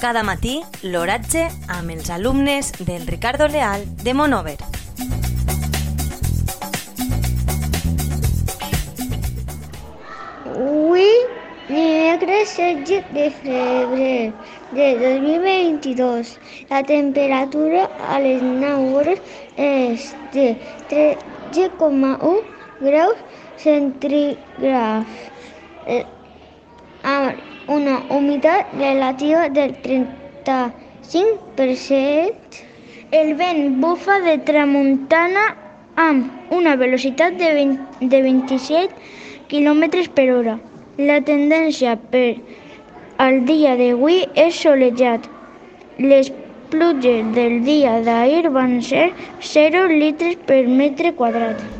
Cada matí, l'oratge amb els alumnes del Ricardo Leal de Monover. Avui, dimecres 16 de febrer de 2022, la temperatura a les 9 hores és de 13,1 graus centígrads eh, una humitat relativa del 35%. El vent bufa de tramuntana amb una velocitat de, 20, de 27 km per hora. La tendència per al dia d'avui és solejat. Les pluges del dia d'ahir van ser 0 litres per metre quadrat.